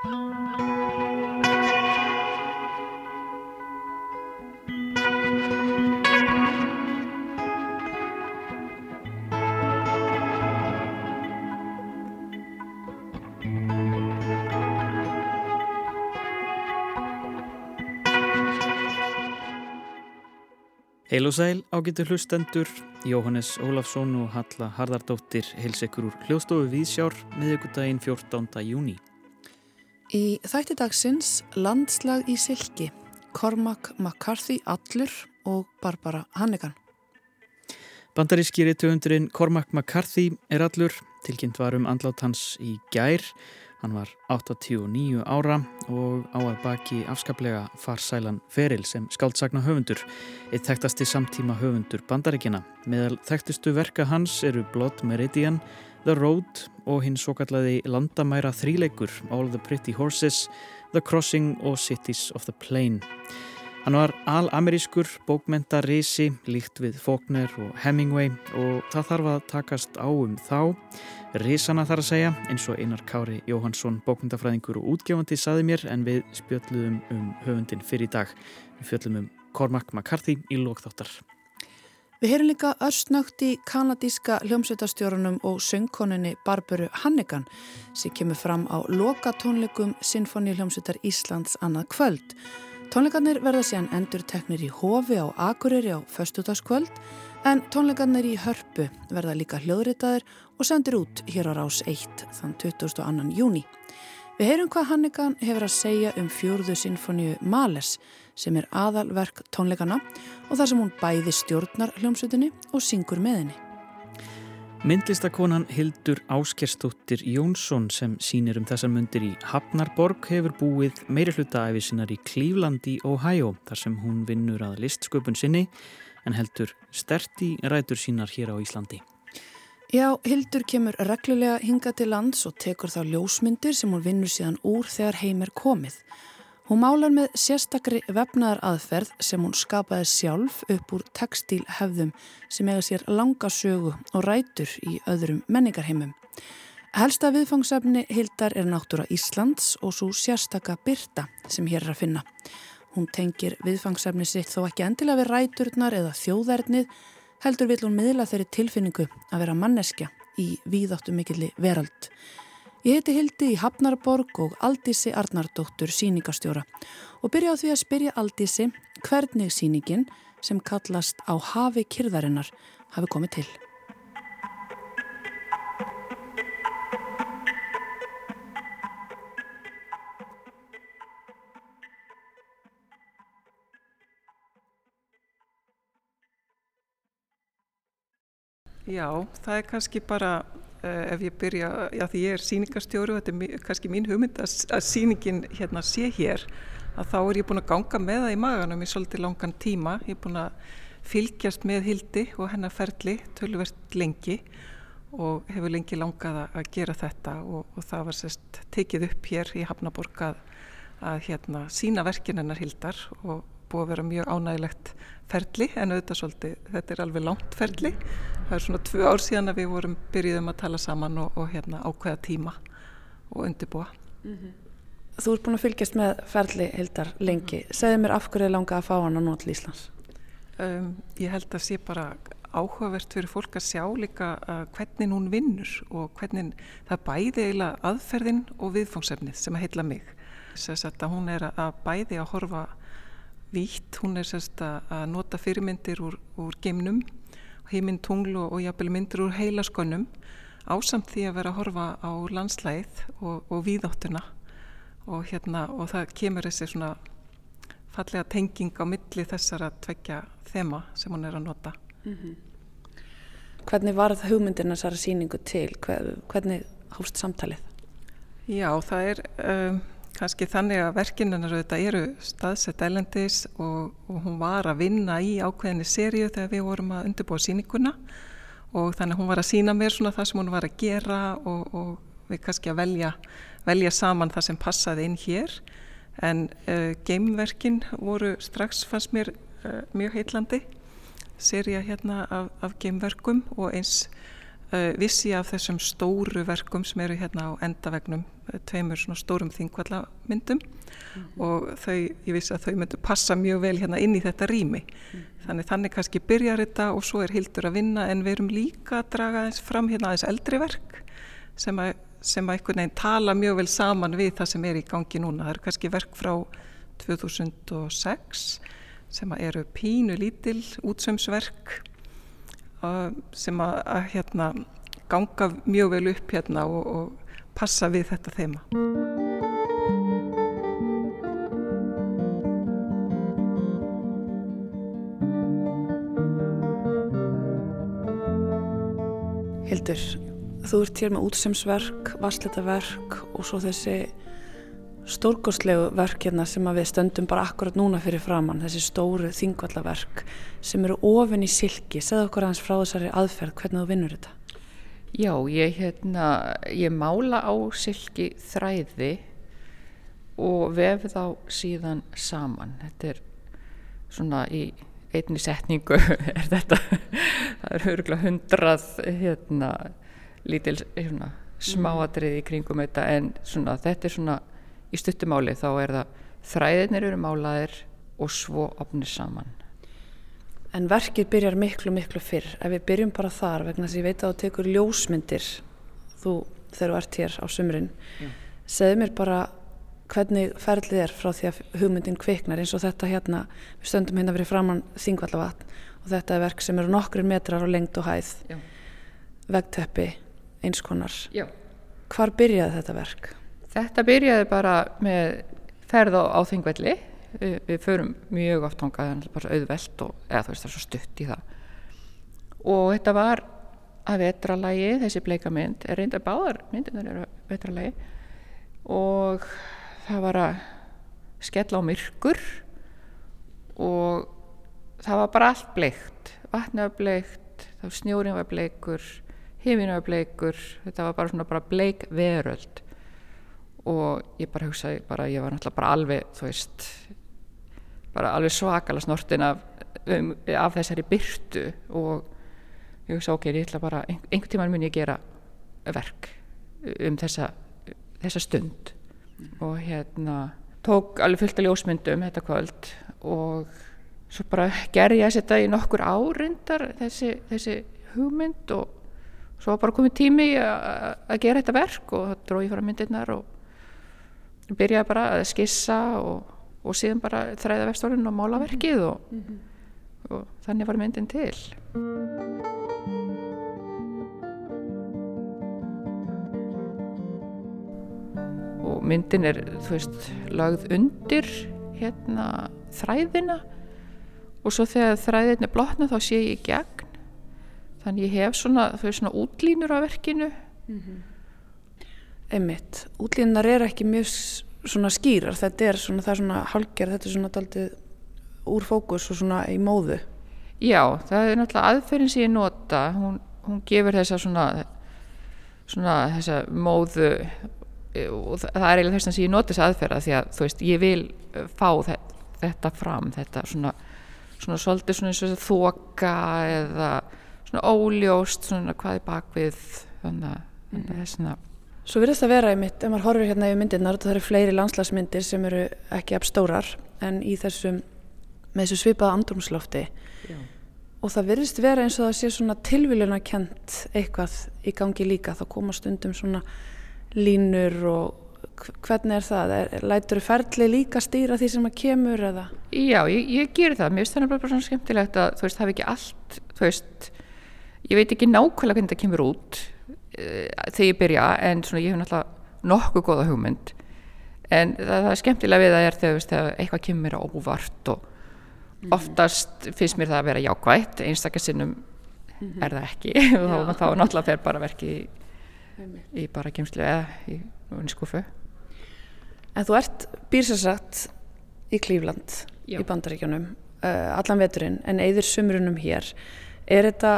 Heil og sæl ágættu hlustendur, Jóhannes Ólafsson og Halla Hardardóttir heils ekkur úr hljóðstofu Vísjár miðugudaginn 14. júni. Í þætti dagsins landslag í Silki, Cormac McCarthy Allur og Barbara Hannigan. Bandaríski réttöfundurinn Cormac McCarthy er allur, tilkynnt var um andlát hans í gær Hann var 89 ára og á að baki afskaplega farsælan feril sem skáldsagna höfundur, eitt þekktasti samtíma höfundur bandaríkina. Meðal þekktustu verka hans eru Blood Meridian, The Road og hinn svo kallaði landamæra þríleikur All the Pretty Horses, The Crossing og Cities of the Plain. Hann var al-amerískur bókmentarisi líkt við Faulkner og Hemingway og það þarf að takast á um þá. Risana þar að segja eins og Einar Kári Jóhansson bókmyndafræðingur og útgefandi saði mér en við spjöldluðum um höfundin fyrir í dag. Við fjöldlum um Cormac McCarthy í lókþáttar. Við heyrum líka östnögt í kanadíska hljómsveitastjórunum og söngkoninni Barbaru Hannigan sem kemur fram á lokatónleikum Sinfoni hljómsveitar Íslands annað kvöld. Tónleikarnir verða síðan endur teknir í hofi á Akureyri á föstudagskvöld en tónleikarnir í hörpu verða líka hljóðritaðir og sendir út hér á rás 1 þann 22. júni. Við heyrum hvað Hannigan hefur að segja um fjórðu sinfoníu Males sem er aðalverk tónleikana og þar sem hún bæði stjórnar hljómsutinni og syngur með henni. Myndlistakonan Hildur Áskerstóttir Jónsson sem sínir um þessar myndir í Hafnarborg hefur búið meiri hlutaæfi sinnar í Cleveland í Ohio þar sem hún vinnur að listsköpun sinni en heldur sterti rætur sínar hér á Íslandi. Já, Hildur kemur reglulega hinga til lands og tekur þá ljósmyndir sem hún vinnur síðan úr þegar heim er komið. Hún málar með sérstakri vefnaðar aðferð sem hún skapaði sjálf upp úr textílhefðum sem eiga sér langa sögu og rætur í öðrum menningarheimum. Helsta viðfangsefni Hildar er náttúra Íslands og svo sérstaka Birta sem hér er að finna. Hún tengir viðfangsefni sitt þó ekki endilega við ræturnar eða þjóðverðnið, heldur vil hún miðla þeirri tilfinningu að vera manneskja í víðáttu mikilli verald. Ég heiti Hildi í Hafnarborg og Aldísi Arnardóttur síningastjóra og byrja á því að spyrja Aldísi hvernig síningin sem kallast á hafi kyrðarinnar hafi komið til. Já, það er kannski bara ef ég byrja, já því ég er síningastjóru og þetta er kannski mín hugmynd að, að síningin hérna sé hér að þá er ég búin að ganga með það í maganum í svolítið langan tíma, ég er búin að fylgjast með Hildi og hennar ferli tölverst lengi og hefur lengi langað að gera þetta og, og það var sérst tekið upp hér í Hafnaborg að, að hérna sína verkin hennar Hildar og búið að vera mjög ánægilegt ferli en auðvitað svolítið, þetta er alveg langt ferli. Það er svona tvö ár síðan að við vorum byrjuðum að tala saman og, og hérna ákveða tíma og undirbúa. Mm -hmm. Þú ert búin að fylgjast með ferli Hildar lengi, segði mér af hverju langa að fá hann á nót Íslands? Um, Ég held að sé bara áhugavert fyrir fólk að sjá líka uh, hvernig hún vinnur og hvernig það bæði eiginlega aðferðin og viðfóngsefnið sem að heitla mig. Þess að hún er að bæði að horfa vítt, hún er sérst að nota fyrirmyndir úr, úr geimnum, heiminn tungl og, og jafnvel myndir úr heilaskonum ásamt því að vera að horfa á landslæð og, og víðáttuna og, hérna, og það kemur þessi svona fallega tenging á milli þessara tveggja þema sem hún er að nota. Mm -hmm. Hvernig var það hugmyndin þessara síningu til? Hvernig hófst samtalið? Já, það er... Um, kannski þannig að verkinarnar auðvitað eru staðsett ælendis og, og hún var að vinna í ákveðinni sériu þegar við vorum að undirbúa síninguna og þannig að hún var að sína mér svona það sem hún var að gera og, og við kannski að velja, velja saman það sem passaði inn hér. En uh, geimverkin voru strax fannst mér uh, mjög heitlandi séria hérna af, af geimverkum og eins vissi af þessum stóru verkum sem eru hérna á endavegnum, tveimur svona stórum þingvallamyndum mm -hmm. og þau, ég vissi að þau myndu passa mjög vel hérna inn í þetta rými. Mm -hmm. Þannig þannig kannski byrjar þetta og svo er Hildur að vinna en við erum líka að draga eins fram hérna aðeins eldri verk sem að, sem að einhvern veginn tala mjög vel saman við það sem er í gangi núna. Það eru kannski verk frá 2006 sem eru pínu lítil útsömsverk sem að, að hérna, ganga mjög vel upp hérna og, og passa við þetta þema. Hildur, þú ert hér með útsömsverk, vassletaverk og svo þessi stórgóðslegu verk hérna sem við stöndum bara akkurat núna fyrir framann, þessi stóru þingvallaverk sem eru ofin í silki. Segð okkur aðeins frá þessari aðferð, hvernig þú vinnur þetta? Já, ég, hérna, ég mála á silki þræði og vef þá síðan saman. Þetta er svona í einni setningu er þetta. Það er örgulega hundrað hérna, lítil hérna, smáadrið í kringum þetta en svona, þetta er svona í stuttumáli þá er það þræðinir eru málaðir og svo opnir saman. En verkið byrjar miklu miklu fyrr. Ef við byrjum bara þar vegna þess að ég veit að þú tekur ljósmyndir þú þegar þú ert hér á sumrin. Yeah. Segð mér bara hvernig ferlið er frá því að hugmyndin kviknar eins og þetta hérna, við stöndum hérna fyrir framann þingvallavatn og þetta er verk sem eru nokkur metrar á lengt og hæð, yeah. vegteppi, einskonar. Yeah. Hvar byrjaði þetta verk? Þetta byrjaði bara með ferð á, á þingvelli, við, við förum mjög oft hongað, er bara auðvelt og eða þú veist það er svo stutt í það. Og þetta var að vetralægi, þessi bleika mynd, er reynda báðar myndinar eru vetralægi og það var að skella á myrkur og það var bara allt bleikt, vatni var bleikt, snjórin var bleikur, hifin var bleikur, þetta var bara svona bara bleik veröld og ég bara hugsaði bara, ég var náttúrulega bara alveg þú veist bara alveg svakala snortin af, um, af þessari byrtu og ég hugsaði ok, ég ætla bara ein, einhvern tíman mun ég gera verk um þessa, þessa stund mm. og hérna tók alveg fullt af ljósmyndum þetta kvöld og svo bara ger ég setja í nokkur árindar þessi, þessi hugmynd og svo bara komið tími að gera þetta verk og það dróði fara myndirnar og byrjaði bara að skissa og, og síðan bara þræða vestólinn og mála verkið og, mm -hmm. og þannig var myndin til og myndin er þú veist lagð undir hérna þræðina og svo þegar þræðin er blotna þá sé ég gegn þannig ég hef svona, svona útlínur á verkinu mm -hmm. Einmitt, útlíðinar er ekki mjög svona skýrar, þetta er svona, það er svona halger, þetta er svona daldið úr fókus og svona í móðu. Já, það er náttúrulega aðferðin sem ég nota, hún, hún gefur þessa svona, svona þessa móðu og það er eiginlega þess að ég nota þessa aðferða því að þú veist, ég vil fá þetta fram, þetta svona, svona svolítið svona eins og þoka eða svona óljóst, svona hvað er bakvið, þannig að mm. það er svona Svo virðist það vera í mitt, ef maður horfir hérna yfir myndirnar, það eru fleiri landslagsmyndir sem eru ekki apstórar en í þessum, með þessu svipaða andrumslofti Já. og það virðist vera eins og það sé svona tilviljuna kent eitthvað í gangi líka, þá koma stundum svona línur og hvernig er það? Er, lætur ferli líka stýra því sem að kemur eða? Já, ég, ég ger það, mér finnst það bara svona skemmtilegt að þú veist, það er ekki allt, þú veist, ég veit ekki nákvæmlega hvernig það kemur út þegar ég byrja en svona ég hef náttúrulega nokkuð góða hugmynd. En það, það er skemmtilega við að er þegar, veist, þegar eitthvað kemur mér óvart og mm. oftast finnst mér það að vera jákvægt einstakar sinnum mm -hmm. er það ekki. Og þá, þá náttúrulega fer bara verki í, í bara kemslu eða í, skuffu En þú ert býrsarsagt í Klífland í Bandaríkjónum uh, allan veturinn en eðir sumrunum hér. Er þetta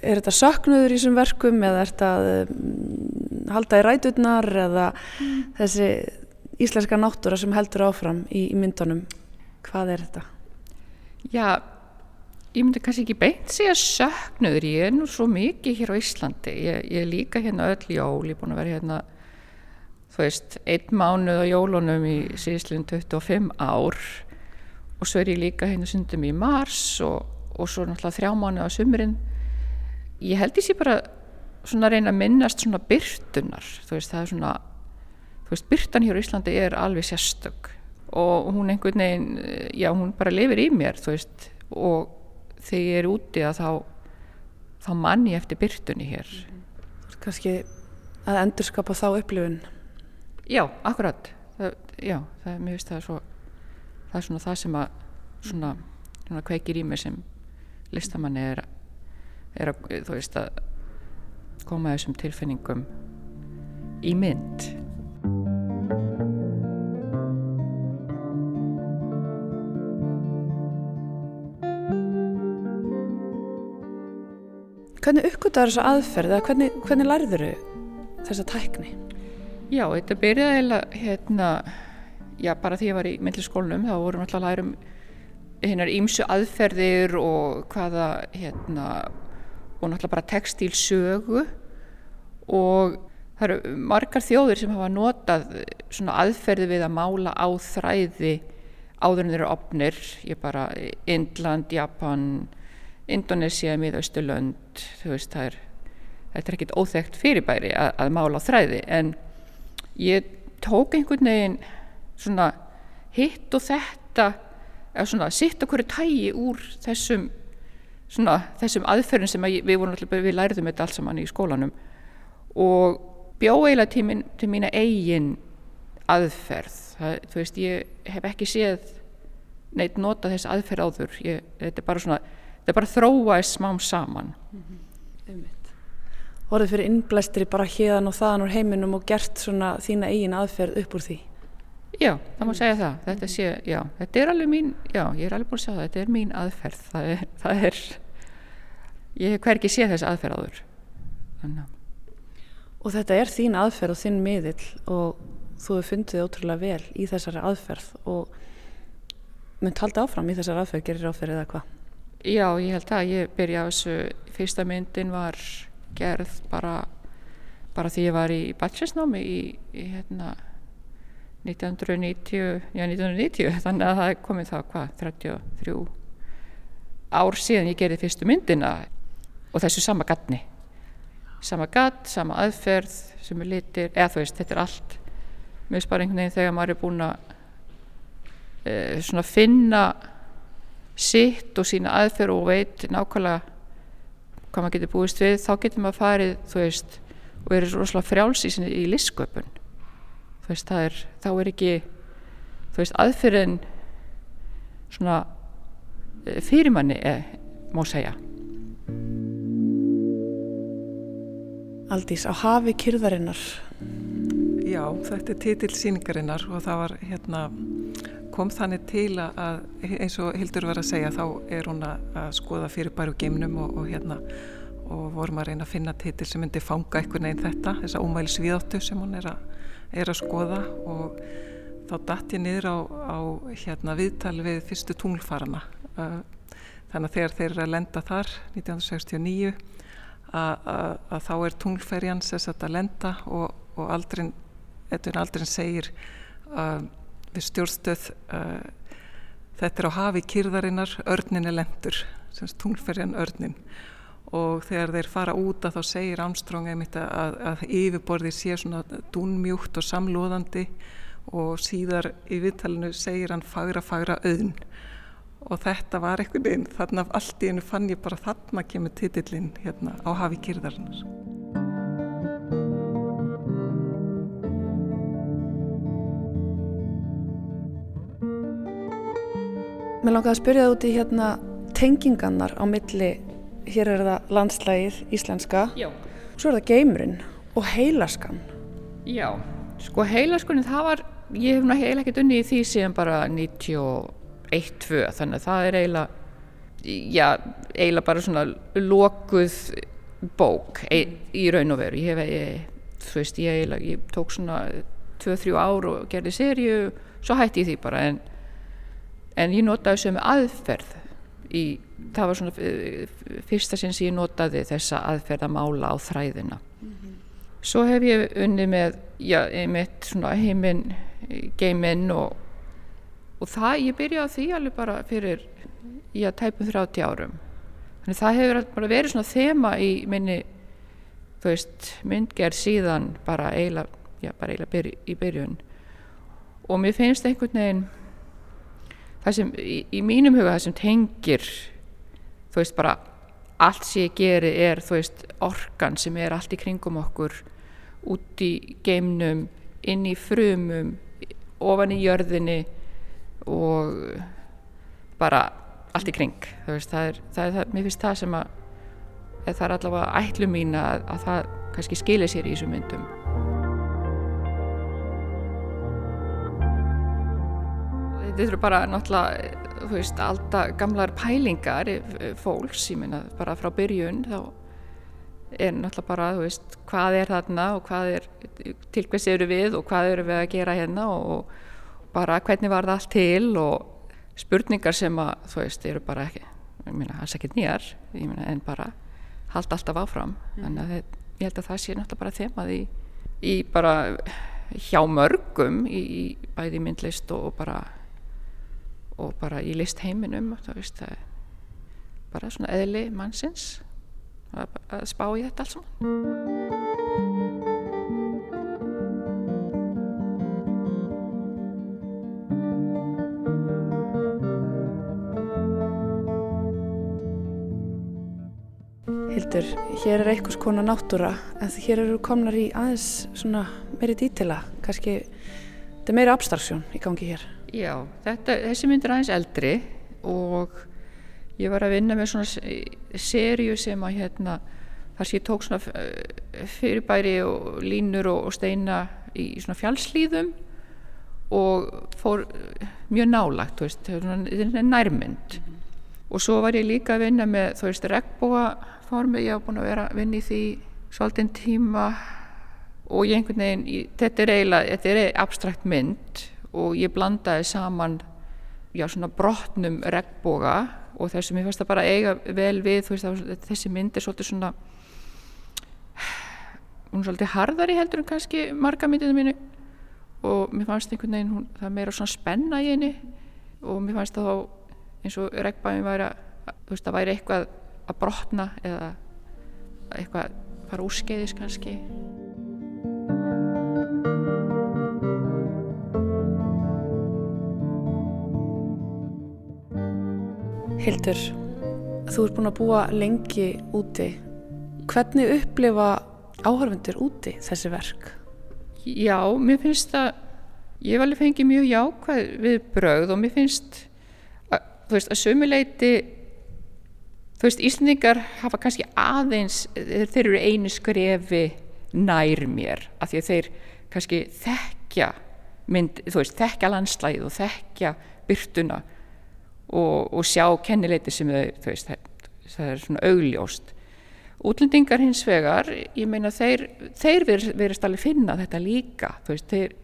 er þetta saknuður í þessum verkum eða er þetta um, halda í ræturnar eða mm. þessi íslenska náttúra sem heldur áfram í, í myndunum hvað er þetta? Já, ég myndi kannski ekki beint segja söknuður, ég er nú svo mikið hér á Íslandi, ég, ég er líka hérna öll jól, ég er búin að vera hérna þú veist, einn mánuð á jólunum í síðisleginn 25 ár og svo er ég líka hérna sundum í mars og, og svo náttúrulega þrjá mánuð á sumurinn ég held ég sé bara svona að reyna að minnast svona byrtunar, þú veist, það er svona þú veist, byrtan hér á Íslandi er alveg sérstök og hún einhvern veginn, já, hún bara lifir í mér, þú veist, og þegar ég er úti að þá þá mann ég eftir byrtunni hér. Kanski að endurskapa þá upplifun. Já, akkurat. Það, já, það, mér finnst það svo það er svona það sem að svona, svona kveikir í mig sem listamanni er, er að, veist að koma þessum tilfinningum í mynd Hvernig uppgötaður þessa aðferð hvernig, hvernig lærður þessa tækni? Já, þetta byrjaði hérna, já bara því ég var í myndliskólunum þá vorum alltaf að læra um hinnar ímsu aðferðir og hvaða hérna og náttúrulega bara textílsögu. Og það eru margar þjóðir sem hafa notað svona aðferði við að mála á þræði áður en þeir eru opnir, ég bara Indland, Japan Indonesia, Miðausturlönd þú veist, það er þetta er ekkit óþægt fyrirbæri að, að mála á þræði. En ég tók einhvern veginn svona hitt og þetta eða svona sitt okkur tægi úr þessum svona þessum aðferðin sem að við við læriðum þetta alls saman í skólanum. Og bjó eiginlega til, mín, til mína eigin aðferð. Það, þú veist, ég hef ekki séð neitt nota þess aðferð áður. Ég, þetta er bara svona það bara þróaðist smám saman. Mm -hmm. Orðið fyrir innblæstri bara hérðan og þaðan úr heiminum og gert svona þína eigin aðferð upp úr því Já, það má segja það. Þetta, sé, já, þetta er alveg mín já, ég er alveg búin að segja það, þetta er mín aðferð. Það er, það er ég hef hver ekki séð þess aðferð áður. Þannig. Og þetta er þín aðferð og þinn miðill og þú hefur fundið ótrúlega vel í þessari aðferð og mynd halda áfram í þessari aðferð gerir áferð eða hvað? Já, ég held að ég byrja á þessu, fyrsta myndin var gerð bara, bara því ég var í bachelornámi í, í hérna 1990, já 1990, þannig að það er komið það hvað, 33 ár síðan ég gerði fyrstu myndina og þessu sama gatni, sama gatt, sama aðferð sem er litir, eða þú veist, þetta er allt, einhvern veginn þegar maður er búin að e, svona finna sitt og sína aðferð og veit nákvæmlega hvað maður getur búist við þá getur maður farið þú veist og er rosalega frjáls í, í listsköpun þú veist það er þá er ekki þú veist aðferðin svona e, fyrirmanni er, má segja. Aldís á hafi kyrðarinnar. Já, þetta er titill síningarinnar og það var hérna kom þannig til að eins og Hildur var að segja þá er hún að skoða fyrir bæru geimnum og, og hérna og vorum að reyna að finna titil sem myndi fanga einhvern veginn þetta, þessa ómæli sviðáttu sem hún er að, er að skoða og þá datt ég niður á, á hérna viðtal við fyrstu tunglfarana. Þannig að þegar þeir eru að lenda þar 1969 að, þá er tunglferjan sess að lenda og, og aldrin, aldrin segir við stjórnstöð þetta er á hafi kýrðarinnar örnin er lendur, tunglferjan örnin og þegar þeir fara úta þá segir Armstrong einmitt að, að yfirborði sé svona dúnmjúkt og samlóðandi og síðar í viðtalinu segir hann fagra fagra auðn. Og þetta var einhvern veginn þarna allt í hennu fann ég bara þarna kemur titillin hérna á hafi kýrðarinnar Mér langaði að spyrja það út í hérna tengingannar á milli, hér er það landslægið íslenska, Já. svo er það geimurinn og heilaskan. Já, sko heilaskunin það var, ég hef náttúrulega ekkert unni í því síðan bara 91-2 þannig að það er eiginlega, já, eiginlega bara svona lokuð bók e, í raun og veru. Ég hef, ég, þú veist, ég eiginlega, ég tók svona 2-3 ár og gerði sériu, svo hætti ég því bara en en ég notaði sem aðferð í, það var svona eh, fyrsta sinn sem ég notaði þessa aðferð að mála á þræðina. Mm -hmm. svo hef ég unni með já, einmitt svona heiminn geiminn og, og það, ég byrjaði á því alveg bara fyrir já, tæpum 30 árum. Þannig það hefur bara verið svona þema í minni þú veist, myndgerð síðan bara eiginlega, já, bara eiginlega byrj, í byrjun. Og mér finnst einhvern veginn það sem í, í mínum huga það sem tengir þú veist bara allt sem ég geri er þú veist orkan sem er allt í kringum okkur út í geimnum inn í frumum ofan í jörðinni og bara allt í kring. Veist það er, það er það, mér finnst það sem að það er allavega ætlu mín að, að það kannski skilir sér í þessum myndum. Þetta eru bara náttúrulega, þú veist, alltaf gamlar pælingar fólks, ég meina bara frá byrjun þá er náttúrulega bara, þú veist, hvað er þarna og hvað er, til hvers eru við og hvað eru við að gera hérna og bara hvernig var það allt til og spurningar sem að, þú veist, eru bara ekki, ég meina, alls ekki nýjar, ég meina, en bara halda alltaf áfram, mm. þannig að það, ég held að það sé náttúrulega bara þemað í, í bara hjá mörgum í, í bæði myndlist og bara og bara í list heiminum það er bara svona eðli mannsins að, að spá í þetta alls Hildur, hér er einhvers konar náttúra en hér eru komnar í aðeins svona meiri dítila, kannski þetta er meiri abstraksjón í gangi hér Já, þetta, þessi mynd er aðeins eldri og ég var að vinna með svona sériu sem að hérna þar sem ég tók svona eh, fyrirbæri og línur og, og steina í svona fjálslýðum og fór mjög nálagt, þú veist, þetta er nærmynd mm -hmm. og svo var ég líka að vinna með, þú veist, regnbúaformi, ég haf búin að vera að vinna í því svolítinn tíma og ég einhvern veginn, þetta er eiginlega, þetta er abstrakt mynd og ég blandaði saman já, svona brotnum regnboga og þessum ég fannst að bara eiga vel við veist, þessi mynd er svolítið svona hún er svolítið harðari heldur en kannski marga myndinu mínu og mér fannst einhvern veginn hún, það meira svona spenna í henni og mér fannst það þá eins og regnbæðin væri að þú veist það væri eitthvað að brotna eða eitthvað fara úrskeiðis kannski Hildur, þú ert búin að búa lengi úti. Hvernig upplifa áhörfundur úti þessi verk? Já, mér finnst það, ég alveg fengið mjög jákvæð við brauð og mér finnst, að, þú veist, að sömuleiti, þú veist, Íslandingar hafa kannski aðeins, þeir eru einu skrefi nær mér, af því að þeir kannski þekkja mynd, þú veist, þekkja landslæðið og þekkja byrtuna og, og sjá kennileiti sem þau, þau veist, það, það er svona augljóst. Útlendingar hins vegar, ég meina þeir, þeir verist alveg finna þetta líka, þú veist, þeir,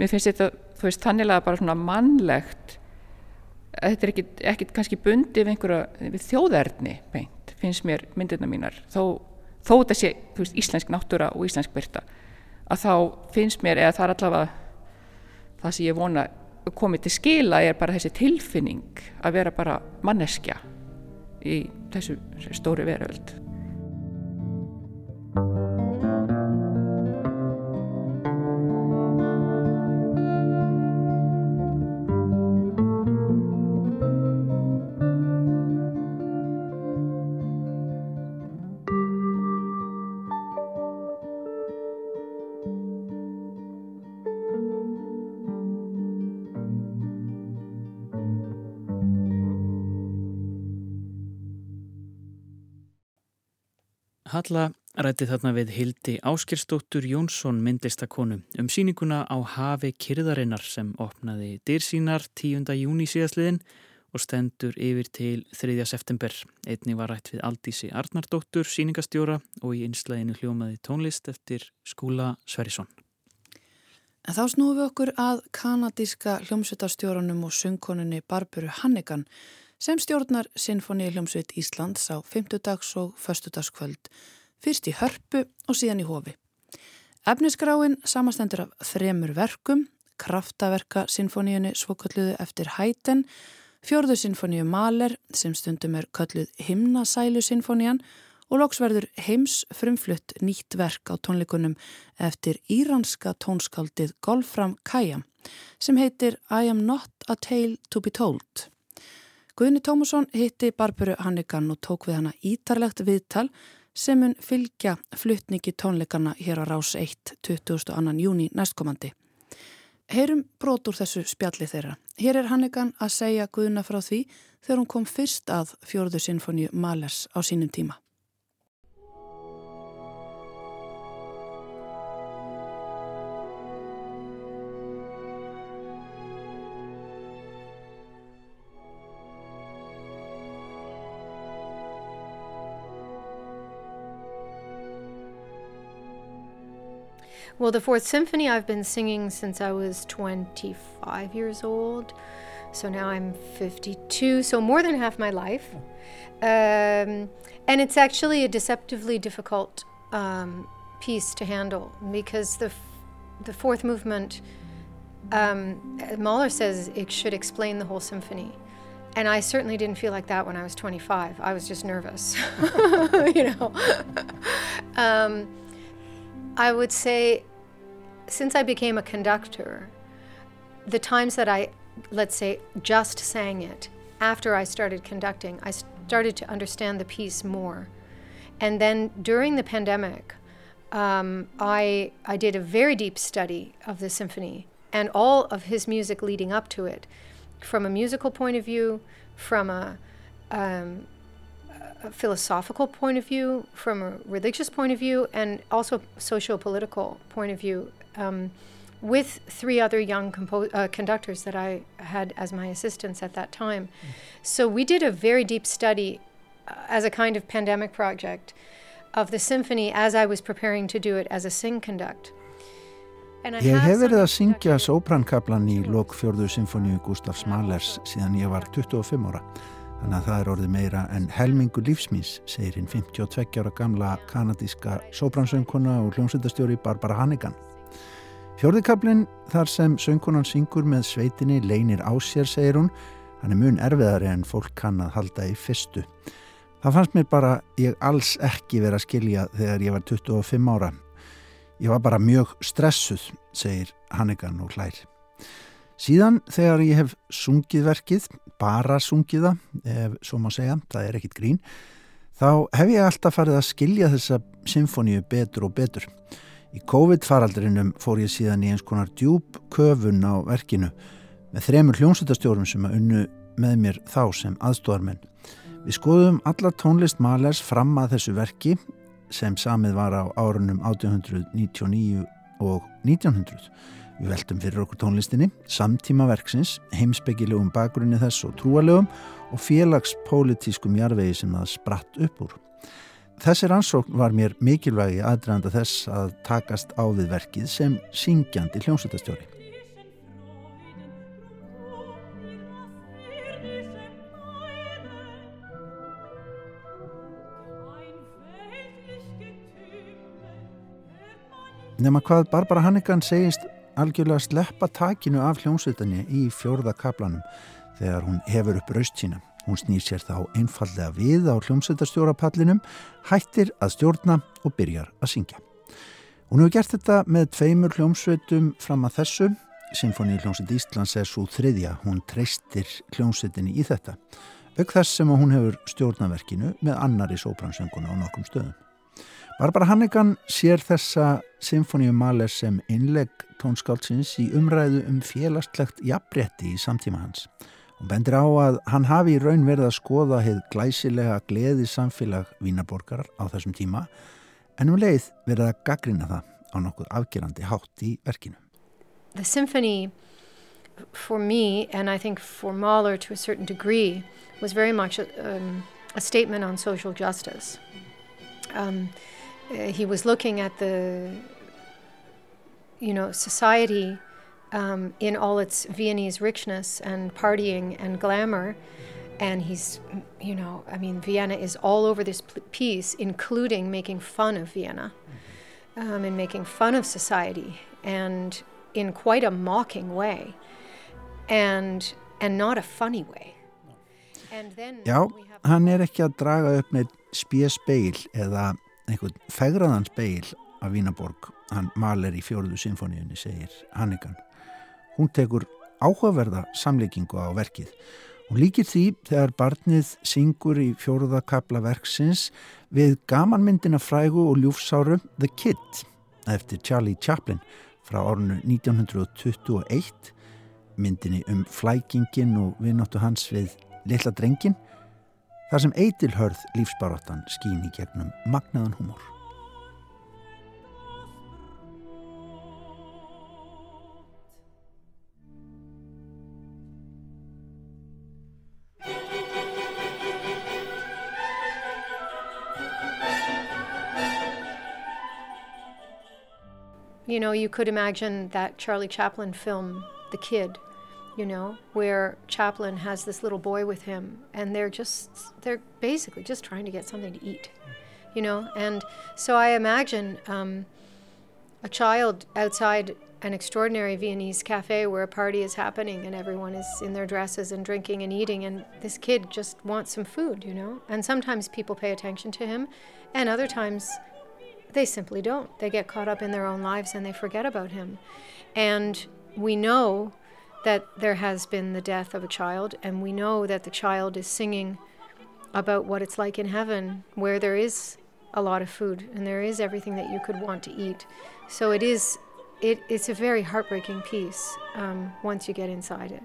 mér finnst þetta, þú veist, þannilega bara svona mannlegt, þetta er ekkit, ekkit kannski bundið við einhverja, við þjóðerni beint, finnst mér myndirna mínar, þó, þó þetta sé, þú veist, íslensk náttúra og íslensk byrta, að þá finnst mér, eða það er allavega það sem ég vona komið til skila er bara þessi tilfinning að vera bara manneskja í þessu stóri veröld Halla rætti þarna við Hildi Áskirstóttur Jónsson myndlistakonu um síninguna á hafi kyrðarinnar sem opnaði dyrsínar 10. júni síðastliðin og stendur yfir til 3. september. Einni var rætt við Aldísi Arnardóttur, síningastjóra og í einslæginu hljómaði tónlist eftir skúla Sverrisson. En þá snúum við okkur að kanadíska hljómsveitastjóranum og söngkonunni Barburu Hannigan sem stjórnar Sinfoni hljómsveit Íslands á 5. dags og 1. dagskvöld, fyrst í hörpu og síðan í hofi. Efnisgráin samastendur af þremur verkum, kraftaverka sinfoníunni svokölluðu eftir hæten, fjörðu sinfoníu Maler sem stundum er kölluð himnasælu sinfonían og loksverður heims frumflutt nýtt verk á tónleikunum eftir íranska tónskáldið Golfram Kajam sem heitir I am not a tale to be told. Guðni Tómusson hitti Barburu Hannigan og tók við hana ítarlegt viðtal sem mun fylgja fluttningi tónleikana hér á rás 1. 22. júni næstkomandi. Heyrum brotur þessu spjalli þeirra. Hér er Hannigan að segja Guðna frá því þegar hún kom fyrst að fjörðu sinfoníu Malers á sínum tíma. Well, the Fourth Symphony I've been singing since I was 25 years old. So now I'm 52, so more than half my life. Um, and it's actually a deceptively difficult um, piece to handle because the, the fourth movement, um, Mahler says it should explain the whole symphony. And I certainly didn't feel like that when I was 25. I was just nervous, you know. um, I would say since I became a conductor, the times that I, let's say, just sang it, after I started conducting, I started to understand the piece more. And then during the pandemic, um, I, I did a very deep study of the symphony and all of his music leading up to it, from a musical point of view, from a, um, a philosophical point of view, from a religious point of view, and also socio-political point of view um, with three other young compo- uh, conductors that I had as my assistants at that time. Mm. So we did a very deep study uh, as a kind of pandemic project of the symphony as I was preparing to do it as a sing conduct. Ég hef verið að syngja sóprankablan í lok fjörðu symfóníu Gustaf Smalers síðan ég var 25 ára. Þannig að það er orðið meira en helmingu lífsmýns, segir hinn 52 ára gamla kanadíska sópransöngkona og hljómsveitastjóri Barbara Hannigan. Fjörðikablin þar sem söngkonan syngur með sveitinni leinir á sér, segir hún, hann er mun erfiðari en fólk kann að halda í fyrstu. Það fannst mér bara ég alls ekki verið að skilja þegar ég var 25 ára. Ég var bara mjög stressuð, segir Hannigan og hlær. Síðan þegar ég hef sungið verkið, bara sungiða, ef svo má segja, það er ekkit grín, þá hef ég alltaf farið að skilja þessa symfóníu betur og betur. Í COVID-faraldrinum fór ég síðan í eins konar djúb köfun á verkinu með þremur hljómsveitastjórum sem að unnu með mér þá sem aðstóðarmenn. Við skoðum alla tónlist Malers fram að þessu verki sem samið var á árunum 1899 og 1900. Við veltum fyrir okkur tónlistinni, samtíma verksins, heimsbyggilegum bakgrunni þess og trúalegum og félagspolítískum jarvegi sem það spratt upp úr. Þessi rannsókn var mér mikilvægi aðdraðanda þess að takast á við verkið sem syngjandi hljómsveitastjóri. Nefna hvað Barbara Hannigan segist algjörlega sleppa takinu af hljómsveitinni í fjórða kaplanum þegar hún hefur upp raust sína. Hún snýr sér þá einfallega við á hljómsveitarstjórapallinum, hættir að stjórna og byrjar að syngja. Hún hefur gert þetta með tveimur hljómsveitum fram að þessu. Sinfoni hljómsveit Íslands er svo þriðja, hún treystir hljómsveitinni í þetta. Ögg þess sem hún hefur stjórnaverkinu með annari sóbransönguna á nokkrum stöðum. Barbara Hannigan sér þessa Sinfoníu Mahler sem innlegg tónskáldsins í umræðu um félagslegt jafnrétti í samtíma hans. Hún bendir á að hann hafi í raun verið að skoða heið glæsilega gleði samfélag Vínaborgar á þessum tíma en um leið verið að gaggrina það á nokkuð afgerandi hátt í verkinu. The symphony for me and I think for Mahler to a certain degree was very much a, um, a statement on social justice. Um, he was looking at the you know society um, in all its Viennese richness and partying and glamour, and he's, you know, I mean, Vienna is all over this piece, including making fun of Vienna um, and making fun of society, and in quite a mocking way, and and not a funny way. Já, hann er ekki að draga upp spjespeil eða einhvern fegraðan speil af Vínaborg. Hann maler í fjóruðu symfóníunni, segir Hannigan. Hún tekur áhugaverða samleikingu á verkið. Hún líkir því þegar barnið syngur í fjóruða kapla verksins við gamanmyndina frægu og ljúfsáru The Kid eftir Charlie Chaplin frá ornu 1921 myndinni um flækingin og vinnóttu hans við litla drengin þar sem eitilhörð lífsbaróttan skýn í gegnum magnaðan humor. You know, you could imagine that Charlie Chaplin film, The Kid, you know, where Chaplin has this little boy with him and they're just, they're basically just trying to get something to eat, you know. And so I imagine um, a child outside an extraordinary Viennese cafe where a party is happening and everyone is in their dresses and drinking and eating, and this kid just wants some food, you know. And sometimes people pay attention to him, and other times they simply don't. They get caught up in their own lives and they forget about him. And we know that there has been the death of a child, and we know that the child is singing about what it's like in heaven, where there is a lot of food and there is everything that you could want to eat. So it is, it, it's a very heartbreaking piece um, once you get inside it.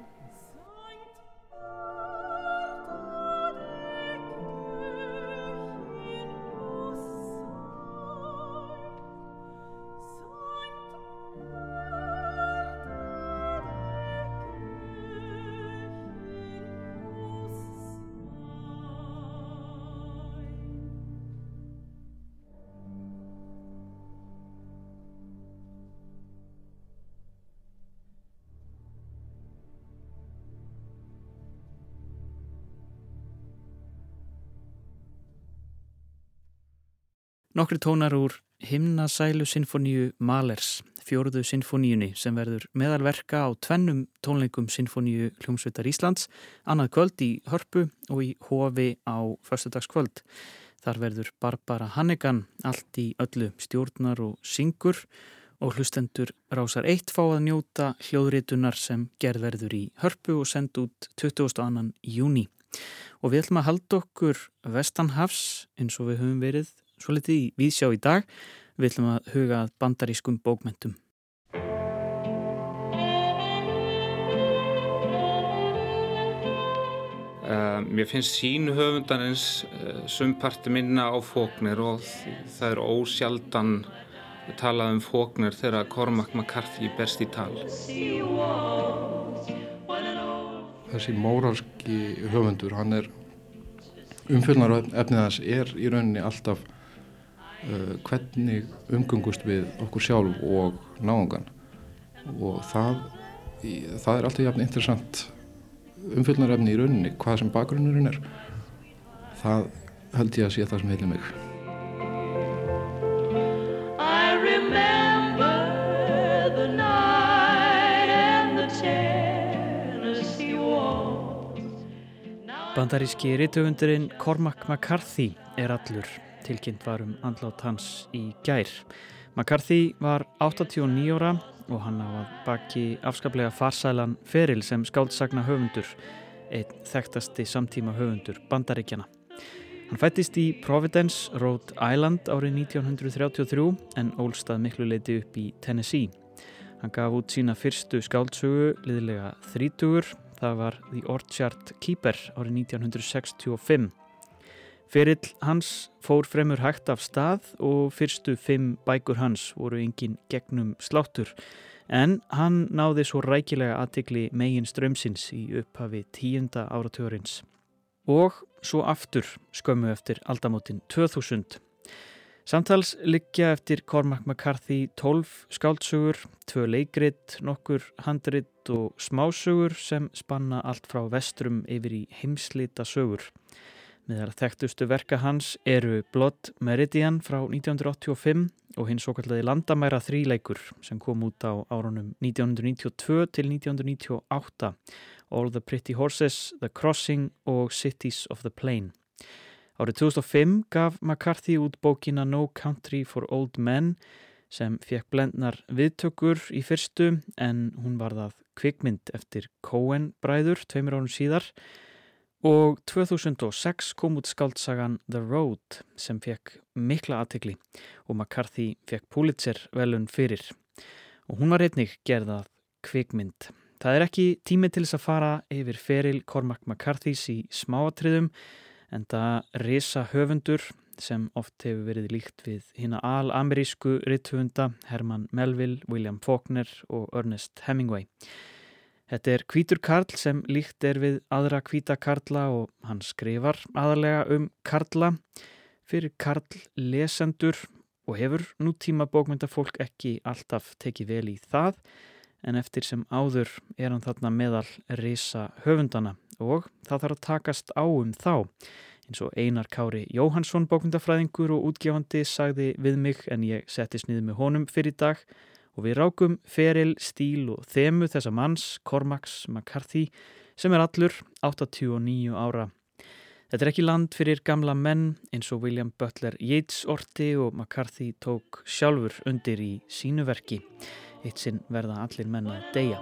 Nokkri tónar úr himnasælu sinfoníu Malers, fjóruðu sinfoníunni sem verður meðalverka á tvennum tónleikum sinfoníu Hljómsveitar Íslands, annað kvöld í Hörpu og í Hofi á förstudagskvöld. Þar verður Barbara Hannegan allt í öllu stjórnar og syngur og hlustendur rásar eitt fá að njóta hljóðritunar sem gerðverður í Hörpu og send út 22. júni. Og við ætlum að halda okkur vestanhafs eins og við höfum verið svo litið í vísjá í dag. Við ætlum að huga að bandarískum bókmentum. Uh, mér finnst sín höfundarins uh, sumparti minna á fóknir og það er ósjaldan talað um fóknir þegar Cormac McCarthy berst í tal. Þessi móralski höfundur, hann er umfjöldnar efnið hans er í rauninni alltaf uh, hvernig umgungust við okkur sjálf og náðungan og það, það er alltaf jafn interessant umfyllnarefni í rauninni, hvað sem bakgrunnurinn er. Það held ég að sé það sem heilir mig. Bandaríski rítöfundurinn Cormac McCarthy er allur tilkynnt var um andlátt hans í gær. McCarthy var 89 ára og hann á að baki afskaplega farsælan feril sem skáldsagna höfundur, einn þekktasti samtíma höfundur bandaríkjana. Hann fættist í Providence, Rhode Island árið 1933 en ólstað miklu leiti upp í Tennessee. Hann gaf út sína fyrstu skáldsögu liðlega þrítugur, það var The Orchard Keeper árið 1965 Ferill hans fór fremur hægt af stað og fyrstu fimm bækur hans voru engin gegnum sláttur en hann náði svo rækilega aðtikli megin strömsins í upphafi tíunda áratörins. Og svo aftur skömmu eftir aldamótin 2000. Samtals liggja eftir Cormac McCarthy 12 skáltsugur, tvö leikrit, nokkur handrit og smásögur sem spanna allt frá vestrum yfir í heimslita sögur. Meðal þekktustu verka hans eru Blood Meridian frá 1985 og hins okkarlega landamæra þríleikur sem kom út á árunum 1992 til 1998 All the Pretty Horses, The Crossing og Cities of the Plain. Árið 2005 gaf McCarthy út bókina No Country for Old Men sem fekk blendnar viðtökur í fyrstu en hún var það kvikmynd eftir Coen bræður tveimur árun síðar og 2006 kom út skaldsagan The Road sem fekk mikla aðtegli og McCarthy fekk Pulitzer velun fyrir og hún var einnig gerðað kvikmynd. Það er ekki tími til þess að fara yfir feril Cormac McCarthy's í smáatriðum en það risa höfundur sem oft hefur verið líkt við hina al-amerísku ritthöfunda Herman Melville, William Faulkner og Ernest Hemingway. Þetta er kvítur karl sem líkt er við aðra kvíta karla og hann skrifar aðalega um karla fyrir karl lesendur og hefur nútíma bókmyndafólk ekki alltaf tekið vel í það en eftir sem áður er hann þarna meðal risa höfundana og það þarf að takast á um þá. Eins og Einar Kári Jóhansson, bókmyndafræðingur og útgefandi, sagði við mig en ég settist niður með honum fyrir dag og við rákum feril, stíl og þemu þessa manns, Cormax McCarthy, sem er allur 89 ára. Þetta er ekki land fyrir gamla menn eins og William Butler Yeats orti og McCarthy tók sjálfur undir í sínu verki. Eitt sinn verða allir menna að deyja.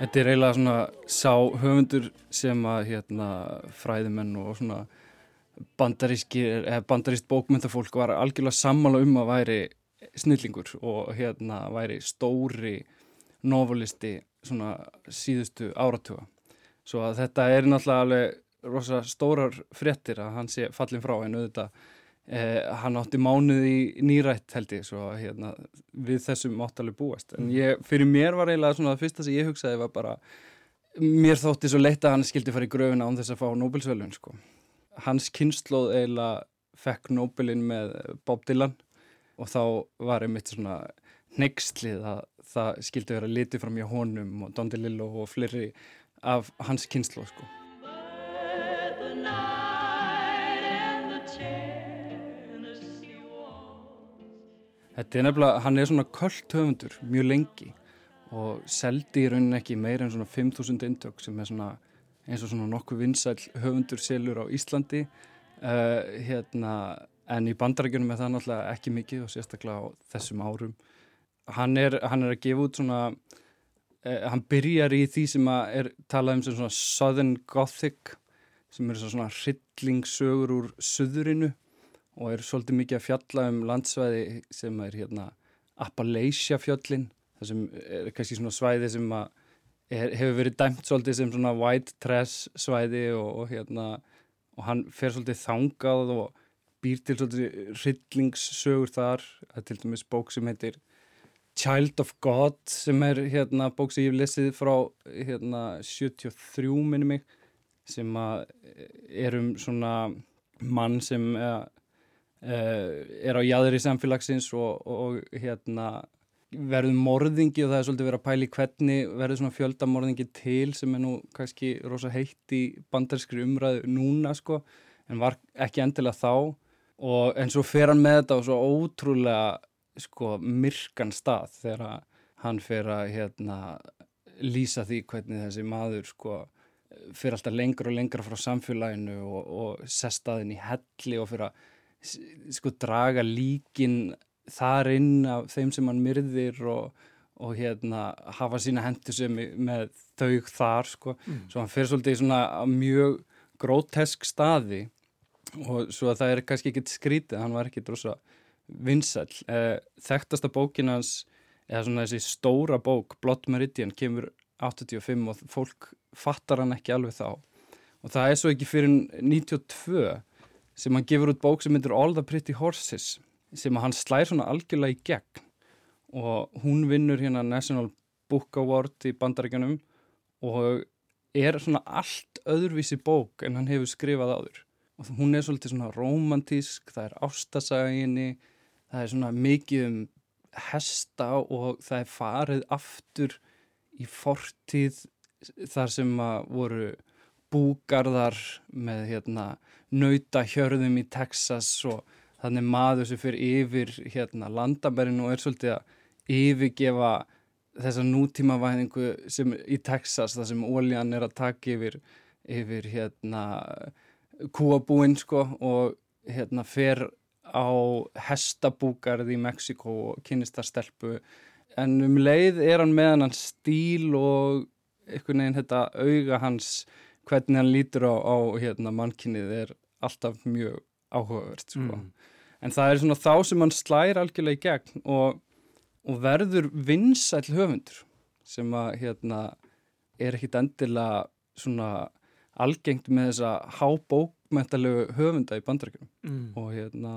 Þetta er eiginlega svona sá höfundur sem að hérna, fræðimenn og svona bandaríst bókmyndafólk var algjörlega sammála um að væri snillingur og hérna væri stóri novelisti svona síðustu áratuga. Svo að þetta er náttúrulega alveg rosa stórar fréttir að hann sé fallin frá en auðvitað Eh, hann átti mánuð í nýrætt held ég svo hérna, við þessum áttalega búast. En ég, fyrir mér var eiginlega svona það fyrsta sem ég hugsaði var bara mér þótti svo leitt að hann skildi fara í gröfina án þess að fá Nobelsvöldun sko. hans kynnslóð eiginlega fekk Nobelin með Bob Dylan og þá var einmitt svona neykslið að það skildi vera litið fram hjá honum og Don DeLillo og fleiri af hans kynnslóð sko Þetta er nefnilega, hann er svona kvöld höfundur mjög lengi og seldi í rauninni ekki meira en svona 5.000 indök sem er svona eins og svona nokkuð vinsæl höfundur selur á Íslandi uh, hérna, en í bandarækjunum er það náttúrulega ekki mikið og sérstaklega á þessum árum. Hann er, hann er að gefa út svona, uh, hann byrjar í því sem er talað um sem svona Southern Gothic sem er svona hryllingsögur úr söðurinu og er svolítið mikið að fjalla um landsvæði sem er hérna Appalachia fjöllin það sem er kannski svona svæði sem er, hefur verið dæmt svolítið sem svona white trash svæði og, og hérna og hann fer svolítið þangað og býr til svolítið rillingssögur þar, það er til dæmis bók sem heitir Child of God sem er hérna bók sem ég hef lesið frá hérna 73 minni mig sem að er um svona mann sem er Uh, er á jæðri samfélagsins og, og hérna verður morðingi og það er svolítið verið að pæli hvernig verður svona fjöldamorðingi til sem er nú kannski rosa heitt í bandarskri umræðu núna sko en var ekki endilega þá. Og en svo fer hann með þetta á svo ótrúlega sko myrkan stað þegar hann fer að hérna lýsa því hvernig þessi maður sko fyrir alltaf lengra og lengra frá samfélaginu og, og sestaðin í helli og fyrir að sko draga líkin þar inn af þeim sem hann myrðir og, og hérna hafa sína hendur sem með þau þar sko, mm. svo hann fyrir svolítið svona mjög grótesk staði og svo að það er kannski ekkit skrítið, hann var ekki drosa vinsæl. Eh, þekktasta bókin hans, eða svona þessi stóra bók, Blood Meridian, kemur 85 og fólk fattar hann ekki alveg þá og það er svo ekki fyrir 92 sem hann gefur út bók sem myndir All the Pretty Horses sem hann slær svona algjörlega í gegn. Og hún vinnur hérna National Book Award í bandaríkjanum og er svona allt öðruvísi bók en hann hefur skrifað áður. Og hún er svolítið svona romantísk, það er ástasaginni, það er svona mikið um hesta og það er farið aftur í fortíð þar sem að voru búgarðar með hérna nautahjörðum í Texas og þannig maður sem fyrir yfir hérna landamærin og er svolítið að yfirgefa þessa nútímavæðingu sem í Texas þar sem óljan er að taka yfir, yfir hérna kúabúinn sko og hérna fer á hestabúgarð í Mexiko og kynist það stelpu. En um leið er hann með hann stíl og einhvern veginn þetta auga hans hvernig hann lítur á, á hérna, mannkynnið er alltaf mjög áhugavert sko. mm. en það er svona þá sem hann slæri algjörlega í gegn og, og verður vinsæl höfundur sem að hérna er ekkit endilega svona algengt með þessa hábókmentalegu höfunda í bandarækjum mm. og hérna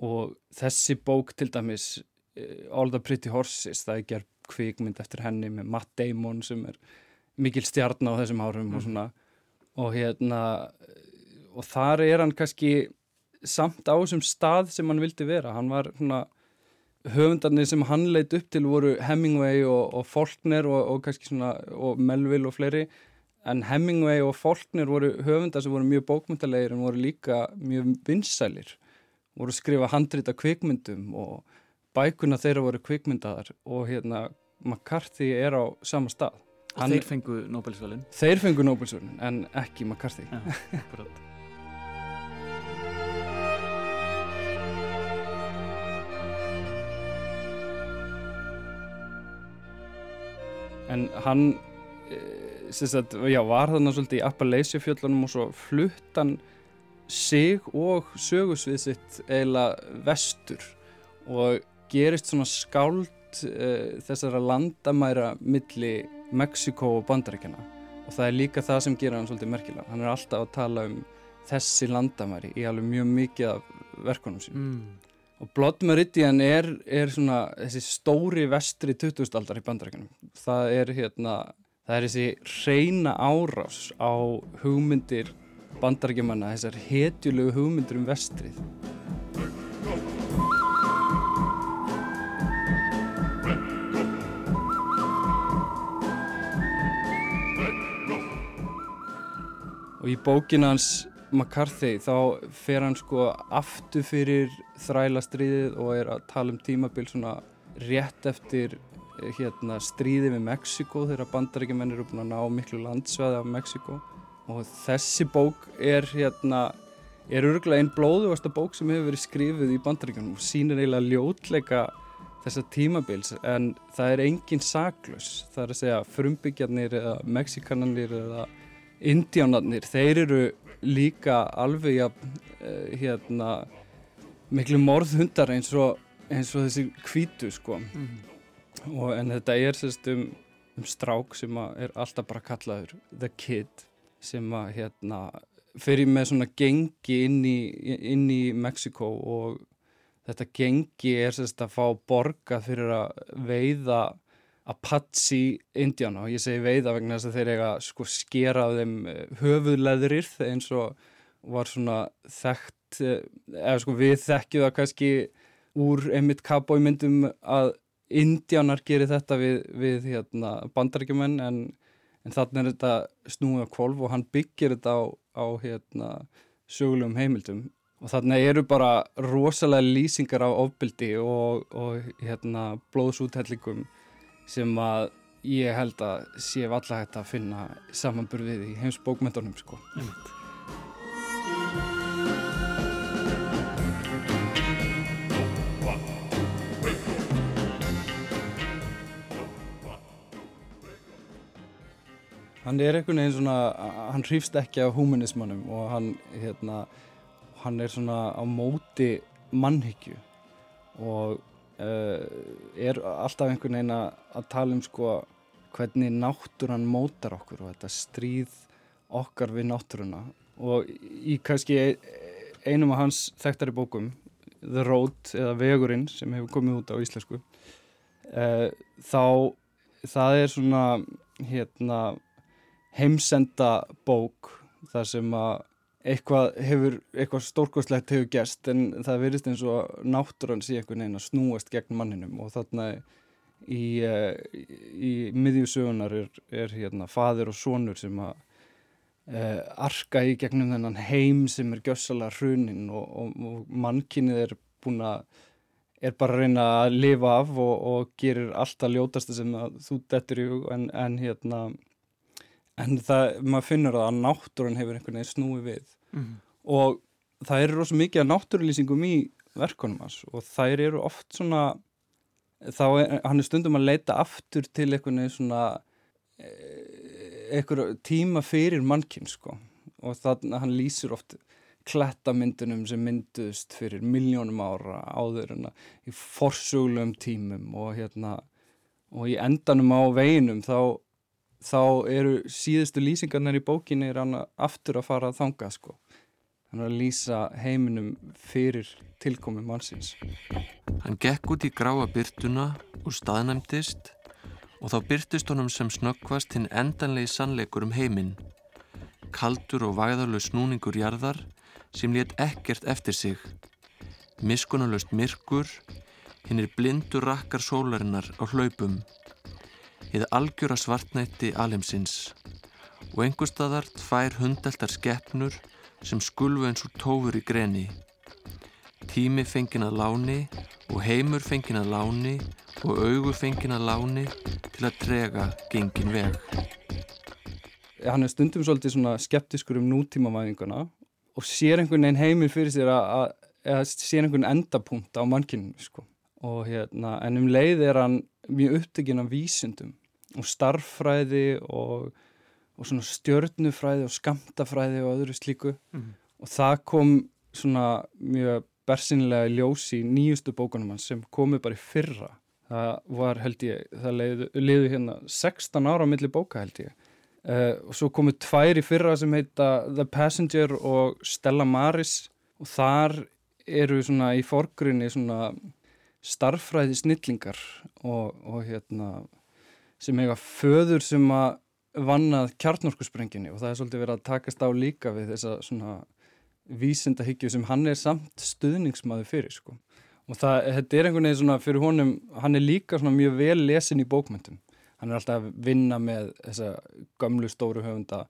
og þessi bók til dæmis eh, All the Pretty Horses það er gerð kvikmynd eftir henni með Matt Damon sem er mikil stjarn á þessum árum mm. og svona og hérna og þar er hann kannski samt á þessum stað sem hann vildi vera. Hann var svona höfundarnir sem hann leitt upp til voru Hemingway og, og Faulkner og, og kannski svona og Melville og fleiri. En Hemingway og Faulkner voru höfundar sem voru mjög bókmyndalegir en voru líka mjög vinsælir. Voru skrifa handrita kvikmyndum og bækuna þeirra voru kvikmyndaðar. Og hérna McCarthy er á sama stað Hann, þeir fengu Nobel-svölinn? Þeir fengu Nobel-svölinn, en ekki McCarthy. Ja, en hann, eh, sagt, já, var þannig svolítið í Appalachia-fjöllunum og svo flutt hann sig og sögusvið sitt eiginlega vestur og gerist svona skáld uh, þessara landamæra milli Mexiko og Bandaríkjana og það er líka það sem gera hann svolítið merkilega hann er alltaf að tala um þessi landamæri í alveg mjög mikið af verkunum sín mm. og Blood Meridian er, er svona þessi stóri vestri 2000 aldar í Bandaríkjanum það er hérna það er þessi reyna árás á hugmyndir bandaríkjamanna þessar hetjulegu hugmyndir um vestrið og í bókinans McCarthy þá fer hann sko aftur fyrir þrælastriðið og er að tala um tímabil svona rétt eftir eh, hérna stríði með Mexiko þegar bandaríkjumenn eru búin að ná miklu landsvæði af Mexiko og þessi bók er hérna er örgulega einn blóðugasta bók sem hefur verið skrifið í bandaríkjunum og sínir eiginlega ljótleika þessa tímabils. En það er engin saklus það er að segja frumbyggjarnir eða mexikananir eða Indiánarnir, þeir eru líka alveg ja, uh, hérna miklu morðhundar eins og, eins og þessi kvítu sko mm -hmm. og en þetta er sérst um, um strák sem er alltaf bara kallaður The Kid sem að hérna fyrir með svona gengi inn í, inn í Mexiko og þetta gengi er sérst að fá borga fyrir að veiða Apache Indiana og ég segi veiða vegna þess að þeir eiga sko skera af þeim eh, höfuðleðurir eins og var svona þekkt eh, eða sko við þekkjum það kannski úr einmitt kabóimyndum að Indianar gerir þetta við, við hérna, bandarækjumenn en, en þannig er þetta snúið á kvolv og hann byggir þetta á, á hérna, sögulegum heimildum. Og þannig eru bara rosalega lýsingar á ofbildi og, og hérna, blóðsúthellingum sem að ég held að sé valla hægt að finna samanburfið í heims bókmyndunum sko. Hann er einhvern veginn svona, hann hrýfst ekki af humanismannum og hann, hérna, hann er svona á móti mannhyggju og er alltaf einhvern veginn að tala um sko hvernig náttúran mótar okkur og þetta stríð okkar við náttúruna. Og í kannski einum af hans þekktari bókum The Road eða Vegurinn sem hefur komið út á íslensku uh, þá það er svona hérna heimsenda bók þar sem að eitthvað eitthvað stórkostlegt hefur gæst en það verist eins og náttúrann sé einhvern veginn að snúast gegn manninum. Og þarna í, uh, í miðjusögunar er, er hérna fadir og sonur sem að uh, arka í gegnum þennan heim sem er gjössalega hrunin og, og, og mannkinnið er búin að er bara að reyna að lifa af og, og gerir alltaf ljótasta sem þú dettur í en, en hérna en það, maður finnur að náttúrun hefur einhvern veginn snúið við. Mm -hmm. og það eru rosa mikið að náttúrulýsingum í verkunum hans. Og þær eru oft svona þá er hann er stundum að leita aftur til einhvern veginn svona eh, einhver tíma fyrir mannkinn sko. Og þannig að hann lýsir oft klettamyndunum sem mynduðst fyrir miljónum ára áður en að í forsuglegum tímum og hérna og í endanum á veginum þá, þá eru síðustu lýsingarnar í bókinni er hann aftur að fara að þanga sko hann er að lýsa heiminum fyrir tilkomi mannsins Hann gekk út í gráa byrtuna og staðnæmtist og þá byrtist honum sem snöggvast hinn endanlegi sannleikur um heiminn kaldur og væðarlög snúningur jarðar sem létt ekkert eftir sig. Miskunalöst myrkur, hinn er blindur rakkar sólarinnar á hlaupum. Eða algjöra svartnætti alemsins og einhverstaðar tvær hundeltar skeppnur sem skulfu eins og tófur í greni. Tími fengin að láni og heimur fengin að láni og augu fengin að láni til að trega gengin veg. Hann er stundum svolítið skeptiskur um nútímavæðinguna og sér einhvern veginn heiminn fyrir sér að, sér einhvern endapunkt á mannkyninu sko. og hérna en um leið er hann mjög upptökin af vísindum og starffræði og, og svona stjörnufræði og skamtafræði og öðru slíku. Mm. og það kom svona mjög bersinlega ljós í nýjustu bókunum hans sem komi bara í fyrra. Það var held ég, það leiði, hérna 16 ára á milli bóka held ég. Uh, og svo komu tvær í fyrra sem heita The Passenger og Stella Maris. Og þar eru svona í forgrunni svona starffræði snillingar og, og hérna sem eiga föður sem að vannað kjarnorkusprenginni og það er svolítið verið að takast á líka við þessa svona vísindahyggju sem hann er samt stuðningsmaður fyrir sko. Og það, þetta er einhvern veginn svona fyrir honum, hann er líka svona mjög vel lesin í bókmyndum hann er alltaf að vinna með þessa gömlu stóru höfunda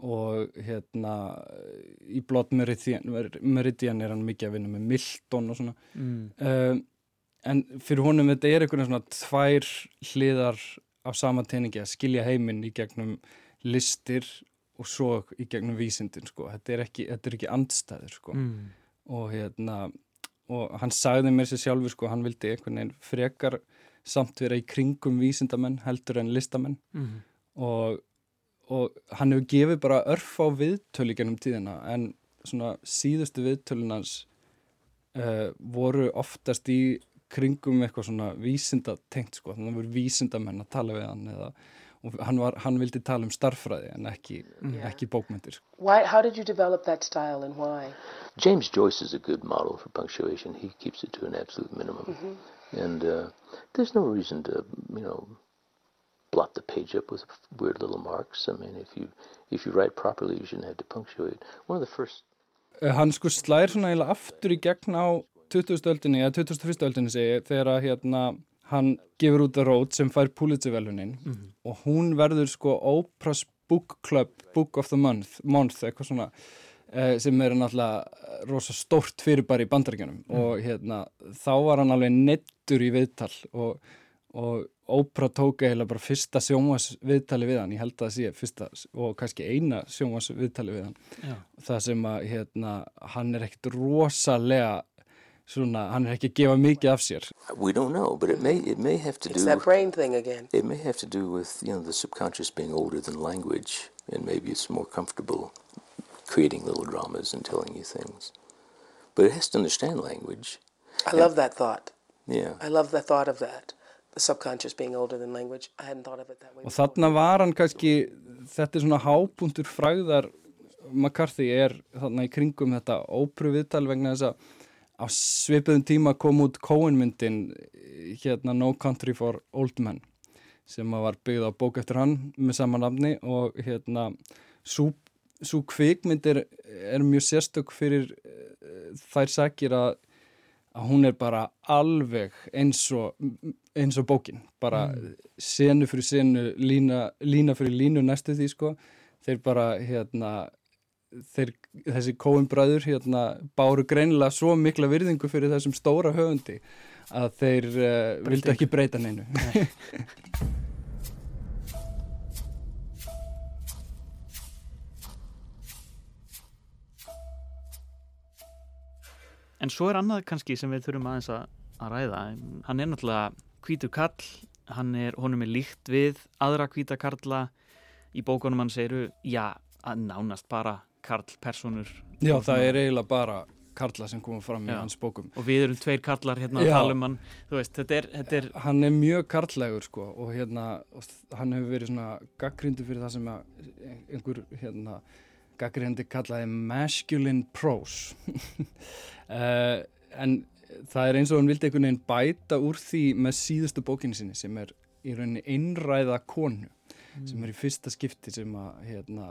og hérna í Blood Meridian, er hann mikið að vinna með Milton og svona. Mm. um, en fyrir honum þetta er einhvern svona tvær hliðar á sama teiningi að skilja heiminn í gegnum listir og svo í gegnum vísindin sko, þetta er ekki, þetta er ekki andstæður sko. Mm. og hérna og hann sagði mér sér sjálfur sko, hann vildi einhvern veginn frekar samt vera í kringum vísindamenn heldur en listamenn. Mm. Og, og hann hefur gefið bara örf á viðtölu gennum tíðina en svona síðustu viðtölunans uh, eh, voru oftast í kringum eitthvað svona vísindatengt sko, þannig að það voru vísindamenn að tala við hann eða og hann, var, hann vildi tala um starffræði en ekki, yeah. ekki bókmyndir. Why, how did you develop that style and why? James Joyce is a good model for punctuation. He keeps it to an absolute minimum. Mm -hmm. And uh, there's no reason to, you know, blot the page up with weird little marks. I mean, if you, if you write properly, you shouldn't have to punctuate. One of the first... Uh, hann sko slær svona eiginlega aftur í gegn á 20. öldinni, eða 21. öldinni segi, þegar að hérna hann gefur út að rót sem fær Pulitzer-velunin mm -hmm. og hún verður sko Oprah's Book Club, Book of the Month, month eitthvað svona Eh, sem er náttúrulega rosa stórt fyrir bara í bandaríkjunum mm. og hérna þá var hann alveg nettur í viðtal og, og Oprah tók eða bara fyrsta sjónvarsviðtali við hann, ég held að það sé fyrsta og kannski eina sjónvarsviðtali við hann Já. það sem að hérna hann er ekkert rosalega svona, hann er ekki að gefa mikið af sér We don't know, but it may, it may have to It's do that brain thing again It may have to do with, you know, the subconscious being older than language and maybe it's more comfortable creating little dramas and telling you things. But it has to understand language. I love that thought. Yeah. I love the thought of that. The subconscious being older than language. I hadn't thought of it that way. Og þarna var hann kannski, þetta er svona hápuntur fræðar McCarthy er þarna í kringum þetta ópröf viðtal vegna þess að á svipuðum tíma kom út Cohen-myndin hérna No Country for Old Men sem var byggð á bók eftir hann með sama nafni og hérna svo kvikmynd er, er mjög sérstök fyrir uh, þær sakir að, að hún er bara alveg eins og, eins og bókin bara mm. senu fyrir senu lína, lína fyrir línu næstu því sko þeir bara hérna þeir, þessi kóumbræður hérna báru greinilega svo mikla virðingu fyrir þessum stóra höfundi að þeir uh, vildi ekki breyta neinu Nei En svo er annað kannski sem við þurfum aðeins að, að ræða. Hann er náttúrulega hvítur kall, hann er, honum er líkt við aðra hvítakarla. Í bókunum hann segiru, já, að nánast bara karlpersonur. Já, það er eiginlega bara karla sem koma fram í já. hans bókum. Og við erum tveir karlar hérna að tala um hann. Veist, þetta er, þetta er... Hann er mjög karlægur sko og hérna, og hann hefur verið svona gaggrindu fyrir það sem einhver hérna gaggrindu kallaði masculine prose. uh, en það er eins og hann vildi einhvern veginn bæta úr því með síðustu bókinu sinni sem er í rauninni einræða konu mm. sem er í fyrsta skipti sem að hérna,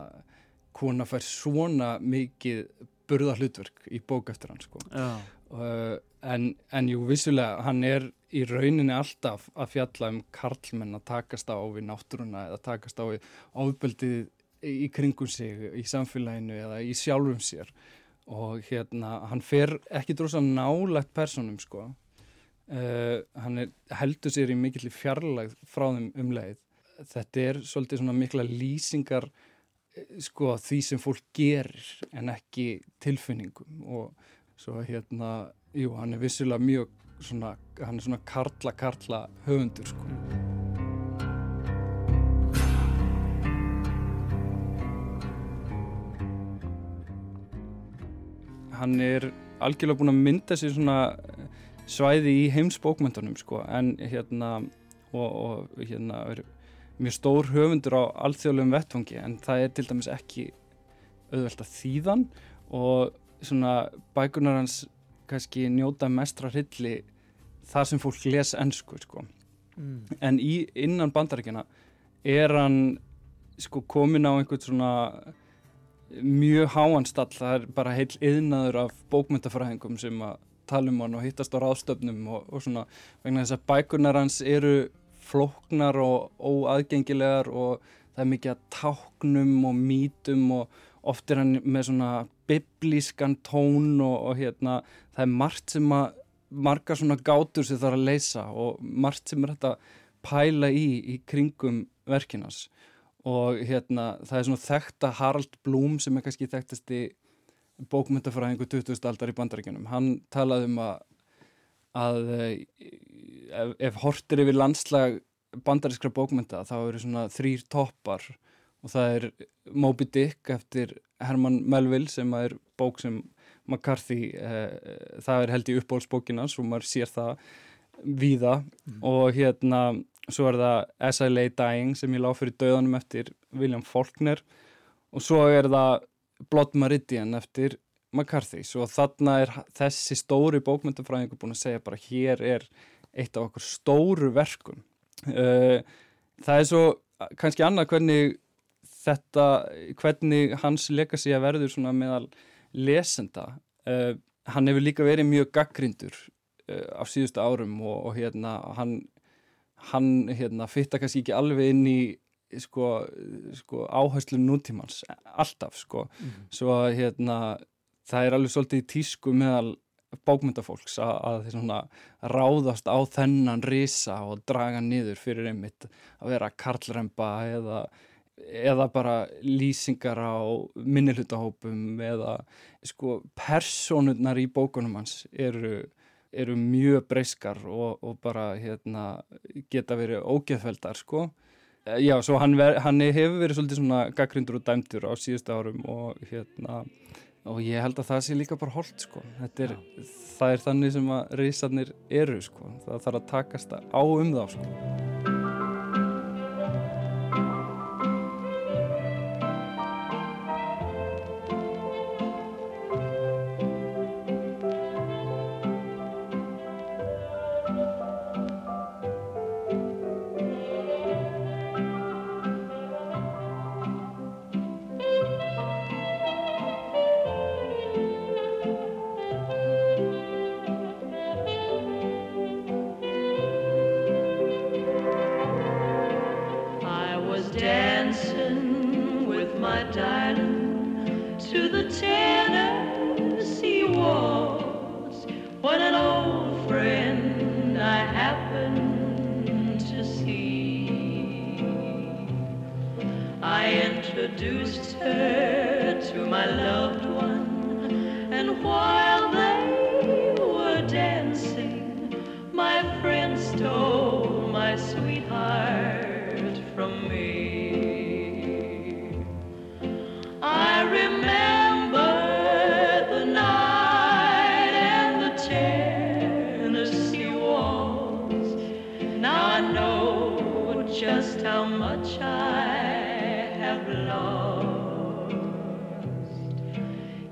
kona fær svona mikið burða hlutverk í bók eftir hann sko. uh, en, en jú vissulega hann er í rauninni alltaf að fjalla um karlmenn að takast á við náttúruna eða takast á við áðbeldið í kringum sig í samfélaginu eða í sjálfum sér. Og hérna hann fer ekki drosa nálægt personum sko. Uh, hann er, heldur sér í mikill fjarlægð frá þeim um leið. Þetta er svolítið svona mikla lýsingar sko því sem fólk gerir en ekki tilfinningum. Og svo hérna jú hann er vissilega mjög svona hann er svona karla karla höfundur sko. Hann er algjörlega búin að mynda sér svona svæði í heimsbókmyndunum sko en hérna og, og hérna er mjög stór höfundur á alþjóðlegum vettfangi en það er til dæmis ekki auðvelt að þýðan og svona bækunar hans kannski njóta mestra hrylli þar sem fólk les ennsku sko. Mm. en í innan bandarækjana er hann sko komin á einhvern svona mjög háanstall, það er bara heil yðnaður af bókmyndafræðingum sem að tala um hann og hittast á ráðstöfnum og, og svona. Vegna þess að bækunar hans eru flóknar og óaðgengilegar og það er mikið að táknum og mítum og oft er hann með svona biblískan tón og, og hérna það er margt sem að margar svona gátur sem það er að leysa og margt sem er að pæla í í kringum verkinans og hérna það er svona þekta Harald Blum sem er kannski þekktasti bókmyndafræðingu 2000 aldar í bandaríkjunum hann talaði um að, að ef, ef hortir yfir landslag bandarískra bókmynda þá eru svona þrýr toppar og það er Moby Dick eftir Herman Melville sem er bók sem McCarthy eh, það er held í uppbólsbókinas og maður sér það víða. Mm. og hérna svo er það Lay Dying sem ég lág fyrir döðanum eftir William Faulkner. Og svo er það Blood Meridian eftir McCarthy. Svo þarna er þessi stóri bókmyndafræðingu búin að segja bara hér er eitt af okkur stóru verkum. Uh, það er svo kannski annað hvernig þetta, hvernig hans legacy að verður svona meðal lesenda. Uh, hann hefur líka verið mjög gaggrindur uh, á síðustu árum og, og hérna hann hann hérna, fitta kannski ekki alveg inn í sko, sko áherslu nútímans, alltaf sko. Mm -hmm. svo hérna það er alveg svolítið tísku meðal bókmyndafólks að, að svona, ráðast á þennan risa og draga niður fyrir einmitt að vera karlremba eða, eða bara lýsingar á minnilhutahópum eða sko personurnar í bókunum hans eru eru mjög breyskar og, og bara hérna, geta verið ógeðfeldar sko. Eh, já, svo hann, ver, hann hefur verið svolítið svona gaggrindur og dæmtur á síðustu árum og hérna og ég held að það sé líka bara holdt sko. Er, það er þannig sem að reysarnir eru sko. Það þarf að takast á um þá sko.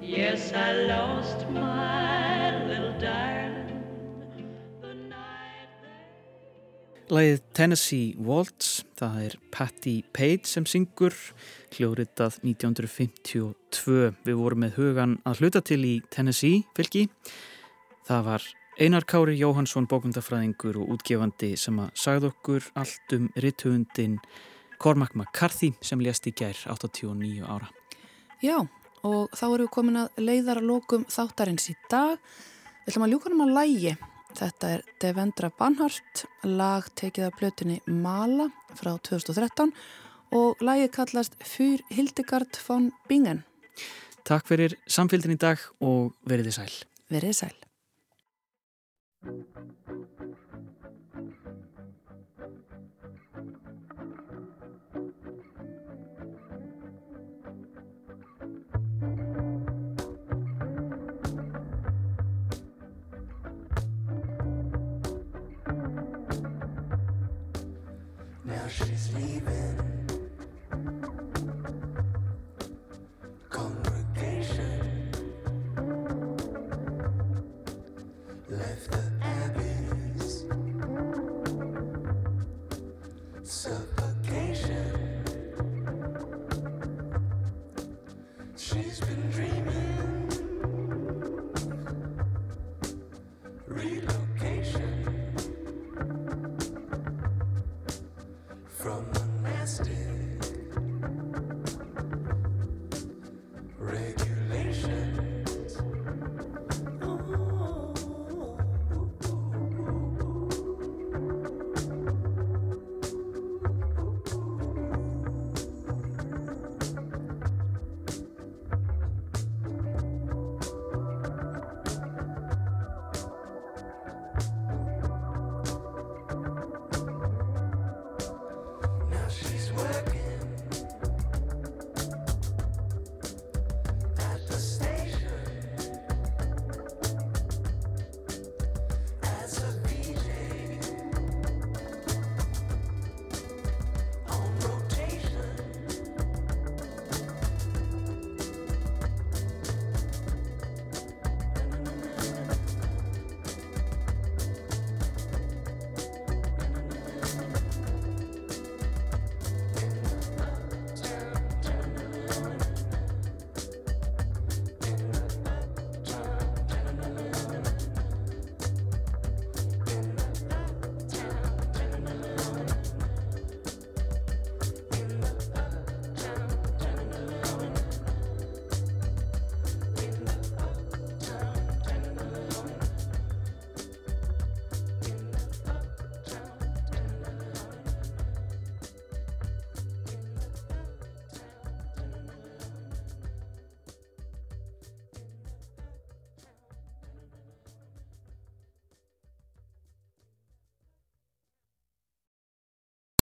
Yes, I lost my little darling. Læðið Tennessee Waltz, það er Patti Page sem syngur, hljóritað 1952. Við vorum með hugan að hluta til í Tennessee fylgi. Það var Einar Kári Jóhansson, bókundafræðingur og útgefandi sem að sagði okkur allt um ritthundin Cormac McCarthy sem lést í gær 89 ára. Já, og þá erum við komin að leiðara lokum þáttarins í dag. Við ætlum að ljúka um að lægi. Þetta er Devendra Banhart, lag tekið af blötunni Mala frá 2013 og lagi kallast Fyr Hildegard von Bingen. Takk fyrir samfélgin í dag og veriði sæl. Veriði sæl.